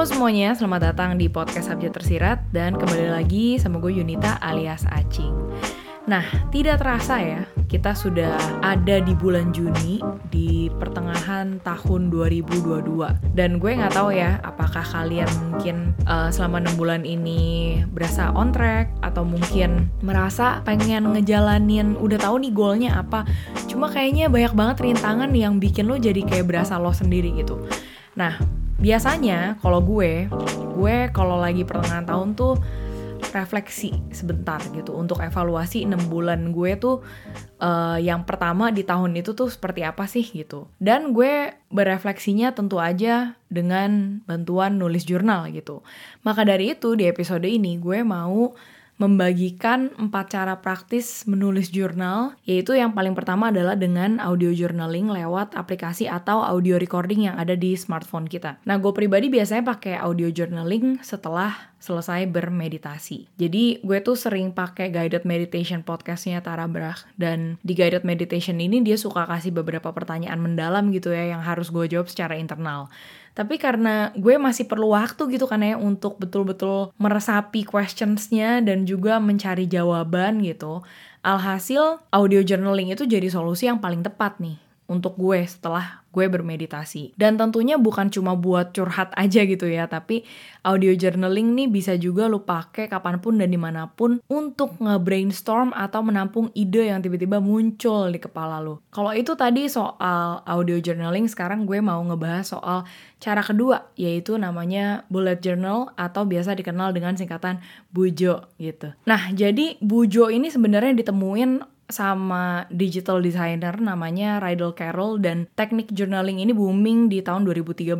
Halo semuanya, selamat datang di podcast Subjek Tersirat dan kembali lagi sama gue Yunita alias Acing. Nah, tidak terasa ya, kita sudah ada di bulan Juni di pertengahan tahun 2022. Dan gue nggak tahu ya, apakah kalian mungkin uh, selama 6 bulan ini berasa on track atau mungkin merasa pengen ngejalanin udah tahu nih goalnya apa. Cuma kayaknya banyak banget rintangan yang bikin lo jadi kayak berasa lo sendiri gitu. Nah, biasanya kalau gue, gue kalau lagi pertengahan tahun tuh refleksi sebentar gitu untuk evaluasi 6 bulan gue tuh uh, yang pertama di tahun itu tuh seperti apa sih gitu. Dan gue berefleksinya tentu aja dengan bantuan nulis jurnal gitu. Maka dari itu di episode ini gue mau membagikan empat cara praktis menulis jurnal, yaitu yang paling pertama adalah dengan audio journaling lewat aplikasi atau audio recording yang ada di smartphone kita. Nah, gue pribadi biasanya pakai audio journaling setelah selesai bermeditasi. Jadi gue tuh sering pakai guided meditation podcastnya Tara Brach dan di guided meditation ini dia suka kasih beberapa pertanyaan mendalam gitu ya yang harus gue jawab secara internal. Tapi karena gue masih perlu waktu gitu kan ya untuk betul-betul meresapi questionsnya dan juga mencari jawaban gitu. Alhasil audio journaling itu jadi solusi yang paling tepat nih untuk gue setelah gue bermeditasi. Dan tentunya bukan cuma buat curhat aja gitu ya, tapi audio journaling nih bisa juga lo pakai kapan pun dan di mana pun untuk nge-brainstorm atau menampung ide yang tiba-tiba muncul di kepala lo. Kalau itu tadi soal audio journaling, sekarang gue mau ngebahas soal cara kedua, yaitu namanya bullet journal atau biasa dikenal dengan singkatan bujo gitu. Nah, jadi bujo ini sebenarnya ditemuin sama digital designer namanya Rydell Carroll dan teknik journaling ini booming di tahun 2013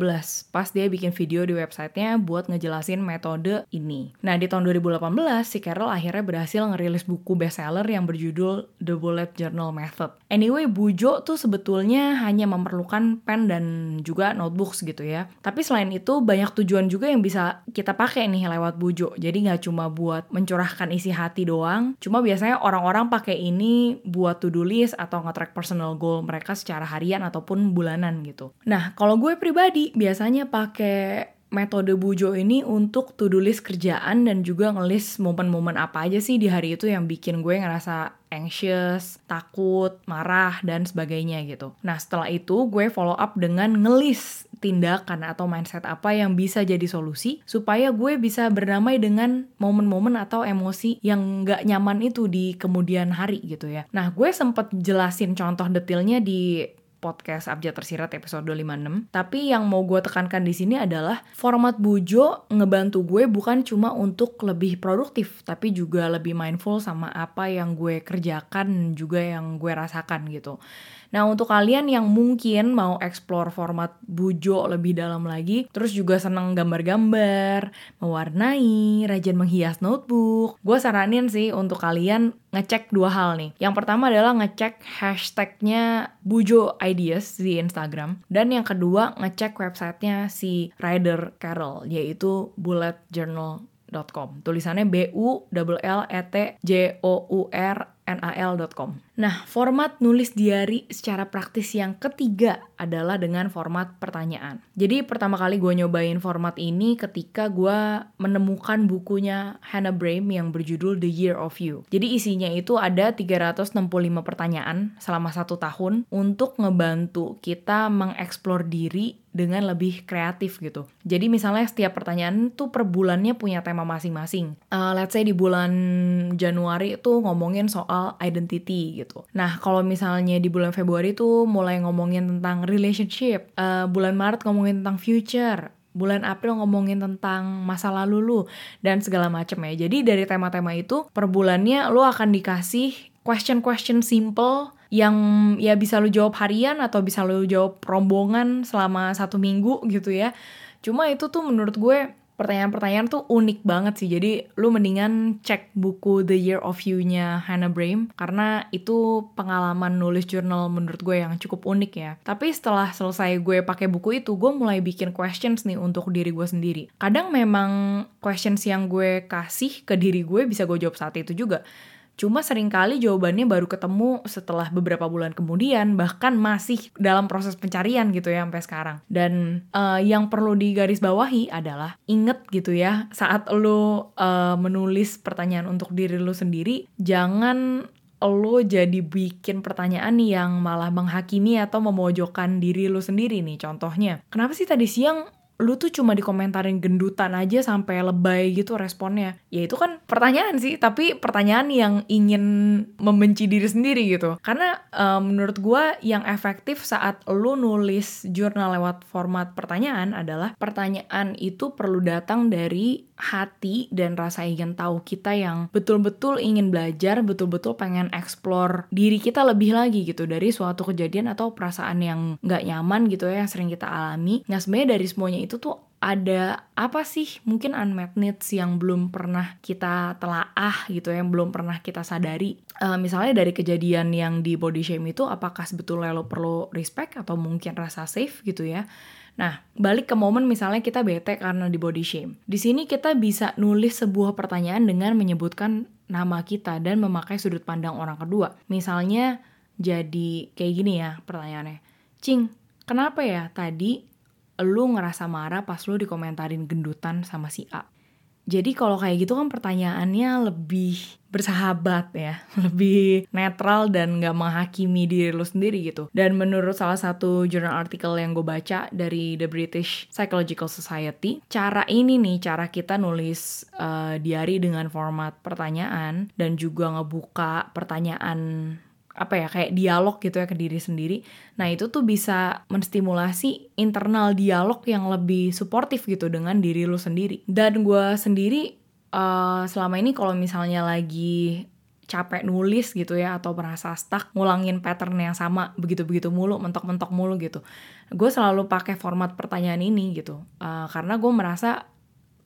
pas dia bikin video di websitenya buat ngejelasin metode ini. Nah di tahun 2018 si Carroll akhirnya berhasil ngerilis buku bestseller yang berjudul The Bullet Journal Method. Anyway Bujo tuh sebetulnya hanya memerlukan pen dan juga notebooks gitu ya. Tapi selain itu banyak tujuan juga yang bisa kita pakai nih lewat Bujo. Jadi nggak cuma buat mencurahkan isi hati doang. Cuma biasanya orang-orang pakai ini buat to-do list atau nge-track personal goal mereka secara harian ataupun bulanan gitu. Nah, kalau gue pribadi biasanya pakai metode Bujo ini untuk to-do list kerjaan dan juga ngelis momen-momen apa aja sih di hari itu yang bikin gue ngerasa anxious, takut, marah, dan sebagainya gitu. Nah, setelah itu gue follow up dengan ngelis tindakan atau mindset apa yang bisa jadi solusi supaya gue bisa berdamai dengan momen-momen atau emosi yang gak nyaman itu di kemudian hari gitu ya. Nah, gue sempet jelasin contoh detailnya di podcast Abjad Tersirat episode 56. Tapi yang mau gue tekankan di sini adalah format Bujo ngebantu gue bukan cuma untuk lebih produktif, tapi juga lebih mindful sama apa yang gue kerjakan juga yang gue rasakan gitu. Nah, untuk kalian yang mungkin mau explore format bujo lebih dalam lagi, terus juga seneng gambar-gambar, mewarnai, rajin menghias notebook, gue saranin sih untuk kalian ngecek dua hal nih. Yang pertama adalah ngecek hashtagnya Bujo Ideas di Instagram. Dan yang kedua ngecek websitenya si Ryder Carroll, yaitu bulletjournal.com. Tulisannya B U L E T J O U R nal.com. Nah, format nulis diary secara praktis yang ketiga adalah dengan format pertanyaan. Jadi pertama kali gue nyobain format ini ketika gue menemukan bukunya Hannah Brame yang berjudul The Year of You. Jadi isinya itu ada 365 pertanyaan selama satu tahun untuk ngebantu kita mengeksplor diri dengan lebih kreatif gitu. Jadi misalnya setiap pertanyaan tuh per bulannya punya tema masing-masing. Uh, let's say di bulan Januari itu ngomongin soal identity gitu. Nah kalau misalnya di bulan Februari tuh mulai ngomongin tentang relationship, uh, bulan Maret ngomongin tentang future, bulan April ngomongin tentang masa lalu lu dan segala macam ya. Jadi dari tema-tema itu per bulannya lu akan dikasih question-question simple yang ya bisa lu jawab harian atau bisa lu jawab rombongan selama satu minggu gitu ya. Cuma itu tuh menurut gue pertanyaan-pertanyaan tuh unik banget sih. Jadi lu mendingan cek buku The Year of You-nya Hannah Brame karena itu pengalaman nulis jurnal menurut gue yang cukup unik ya. Tapi setelah selesai gue pakai buku itu, gue mulai bikin questions nih untuk diri gue sendiri. Kadang memang questions yang gue kasih ke diri gue bisa gue jawab saat itu juga Cuma sering kali jawabannya baru ketemu setelah beberapa bulan kemudian, bahkan masih dalam proses pencarian gitu ya sampai sekarang. Dan uh, yang perlu digarisbawahi adalah inget gitu ya, saat lo uh, menulis pertanyaan untuk diri lo sendiri, jangan lo jadi bikin pertanyaan yang malah menghakimi atau memojokkan diri lo sendiri nih contohnya. Kenapa sih tadi siang lu tuh cuma dikomentarin gendutan aja sampai lebay gitu responnya. Ya itu kan pertanyaan sih, tapi pertanyaan yang ingin membenci diri sendiri gitu. Karena uh, menurut gue yang efektif saat lu nulis jurnal lewat format pertanyaan adalah pertanyaan itu perlu datang dari hati dan rasa ingin tahu kita yang betul-betul ingin belajar, betul-betul pengen explore diri kita lebih lagi gitu dari suatu kejadian atau perasaan yang nggak nyaman gitu ya yang sering kita alami. Nah sebenarnya dari semuanya itu tuh ada apa sih? Mungkin unmet needs yang belum pernah kita telaah gitu yang belum pernah kita sadari. Uh, misalnya dari kejadian yang di body shame itu apakah sebetulnya lo perlu respect atau mungkin rasa safe gitu ya Nah, balik ke momen misalnya kita bete karena di body shame. Di sini kita bisa nulis sebuah pertanyaan dengan menyebutkan nama kita dan memakai sudut pandang orang kedua. Misalnya jadi kayak gini ya pertanyaannya. Cing, kenapa ya tadi lu ngerasa marah pas lu dikomentarin gendutan sama si A? Jadi kalau kayak gitu kan pertanyaannya lebih bersahabat ya, lebih netral dan gak menghakimi diri lo sendiri gitu. Dan menurut salah satu jurnal artikel yang gue baca dari The British Psychological Society, cara ini nih, cara kita nulis uh, diary dengan format pertanyaan dan juga ngebuka pertanyaan apa ya kayak dialog gitu ya ke diri sendiri. Nah itu tuh bisa menstimulasi internal dialog yang lebih suportif gitu dengan diri lu sendiri. Dan gue sendiri uh, selama ini kalau misalnya lagi capek nulis gitu ya atau merasa stuck ngulangin pattern yang sama begitu-begitu mulu mentok-mentok mulu gitu gue selalu pakai format pertanyaan ini gitu uh, karena gue merasa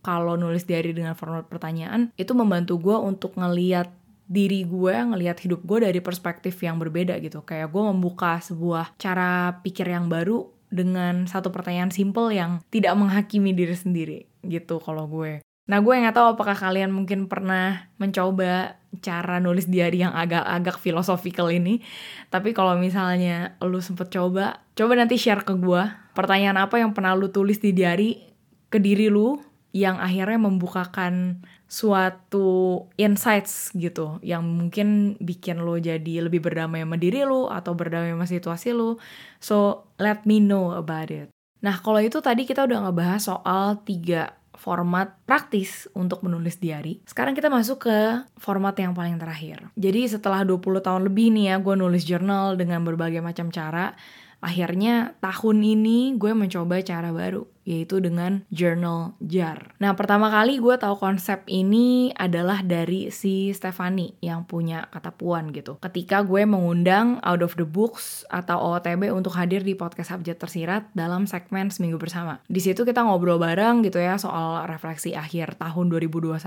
kalau nulis diary dengan format pertanyaan itu membantu gue untuk ngeliat diri gue ngelihat hidup gue dari perspektif yang berbeda gitu. Kayak gue membuka sebuah cara pikir yang baru dengan satu pertanyaan simple yang tidak menghakimi diri sendiri gitu kalau gue. Nah gue nggak tahu apakah kalian mungkin pernah mencoba cara nulis diary yang agak-agak filosofikal ini. Tapi kalau misalnya lu sempet coba coba nanti share ke gue pertanyaan apa yang pernah lu tulis di diary ke diri lu yang akhirnya membukakan suatu insights gitu yang mungkin bikin lo jadi lebih berdamai sama diri lo atau berdamai sama situasi lo. So, let me know about it. Nah, kalau itu tadi kita udah ngebahas soal tiga format praktis untuk menulis diary. Sekarang kita masuk ke format yang paling terakhir. Jadi setelah 20 tahun lebih nih ya gue nulis jurnal dengan berbagai macam cara, akhirnya tahun ini gue mencoba cara baru yaitu dengan journal jar. Nah, pertama kali gue tahu konsep ini adalah dari si Stefani yang punya kata puan gitu. Ketika gue mengundang Out of the Books atau OOTB untuk hadir di podcast Abjad Tersirat dalam segmen Seminggu Bersama. Di situ kita ngobrol bareng gitu ya soal refleksi akhir tahun 2021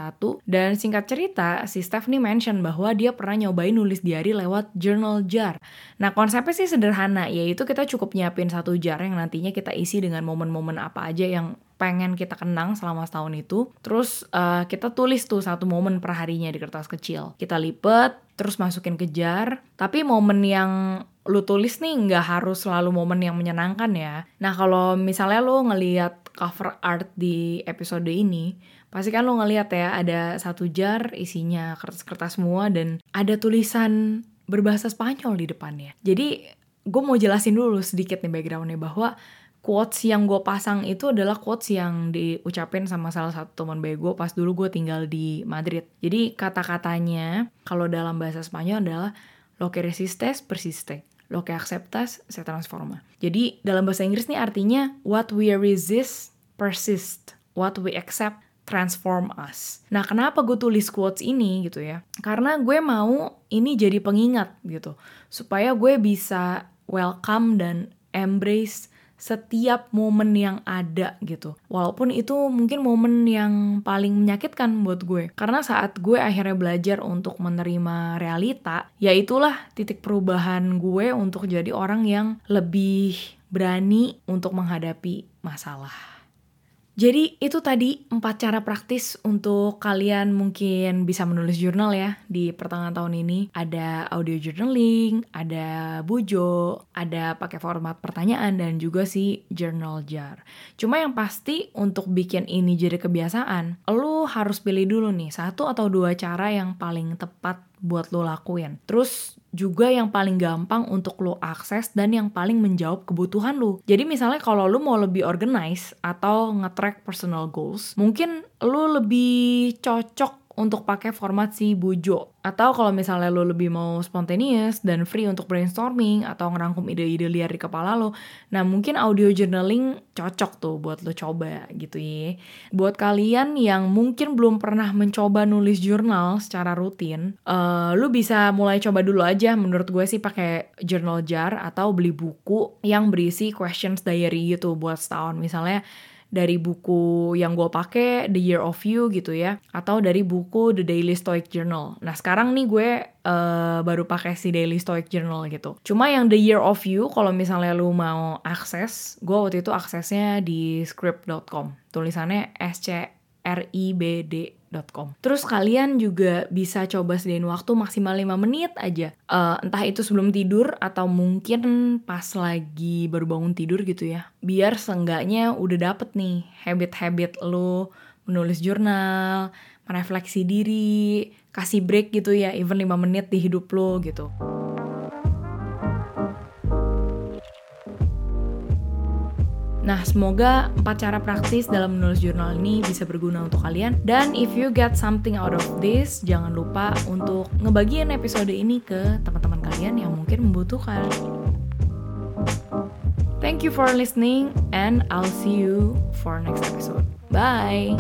dan singkat cerita si Stephanie mention bahwa dia pernah nyobain nulis diary lewat journal jar. Nah, konsepnya sih sederhana yaitu kita cukup nyiapin satu jar yang nantinya kita isi dengan momen-momen apa aja yang pengen kita kenang selama setahun itu. Terus uh, kita tulis tuh satu momen per harinya di kertas kecil. Kita lipet, terus masukin ke jar. Tapi momen yang lu tulis nih nggak harus selalu momen yang menyenangkan ya. Nah kalau misalnya lu ngeliat cover art di episode ini, pasti kan lu ngeliat ya ada satu jar isinya kertas-kertas semua dan ada tulisan berbahasa Spanyol di depannya. Jadi gue mau jelasin dulu sedikit nih backgroundnya bahwa quotes yang gue pasang itu adalah quotes yang diucapin sama salah satu teman baik gue pas dulu gue tinggal di Madrid. Jadi kata-katanya kalau dalam bahasa Spanyol adalah lo que resistes persiste, lo que aceptas se transforma. Jadi dalam bahasa Inggris nih artinya what we resist persist, what we accept transform us. Nah, kenapa gue tulis quotes ini gitu ya? Karena gue mau ini jadi pengingat gitu, supaya gue bisa welcome dan embrace setiap momen yang ada gitu. Walaupun itu mungkin momen yang paling menyakitkan buat gue. Karena saat gue akhirnya belajar untuk menerima realita, ya itulah titik perubahan gue untuk jadi orang yang lebih berani untuk menghadapi masalah. Jadi itu tadi empat cara praktis untuk kalian mungkin bisa menulis jurnal ya di pertengahan tahun ini. Ada audio journaling, ada bujo, ada pakai format pertanyaan dan juga si journal jar. Cuma yang pasti untuk bikin ini jadi kebiasaan, lu harus pilih dulu nih satu atau dua cara yang paling tepat buat lo lakuin. Terus juga yang paling gampang untuk lo akses dan yang paling menjawab kebutuhan lo. Jadi misalnya kalau lo mau lebih organize atau nge-track personal goals, mungkin lo lebih cocok untuk pakai format si Bujo. Atau kalau misalnya lo lebih mau spontaneous dan free untuk brainstorming atau ngerangkum ide-ide liar di kepala lo, nah mungkin audio journaling cocok tuh buat lo coba gitu ya. Buat kalian yang mungkin belum pernah mencoba nulis jurnal secara rutin, uh, lo bisa mulai coba dulu aja menurut gue sih pakai journal jar atau beli buku yang berisi questions diary gitu buat setahun. Misalnya dari buku yang gue pakai The Year of You gitu ya atau dari buku The Daily Stoic Journal. Nah sekarang nih gue uh, baru pakai si Daily Stoic Journal gitu. Cuma yang The Year of You kalau misalnya lu mau akses, gue waktu itu aksesnya di script.com. Tulisannya S C R I B D Com. Terus kalian juga bisa coba sediain waktu maksimal 5 menit aja. Uh, entah itu sebelum tidur atau mungkin pas lagi baru bangun tidur gitu ya. Biar seenggaknya udah dapet nih habit-habit lo menulis jurnal, merefleksi diri, kasih break gitu ya, even 5 menit di hidup lo gitu. Nah, semoga empat cara praktis dalam menulis jurnal ini bisa berguna untuk kalian. Dan if you get something out of this, jangan lupa untuk ngebagiin episode ini ke teman-teman kalian yang mungkin membutuhkan. Thank you for listening and I'll see you for next episode. Bye.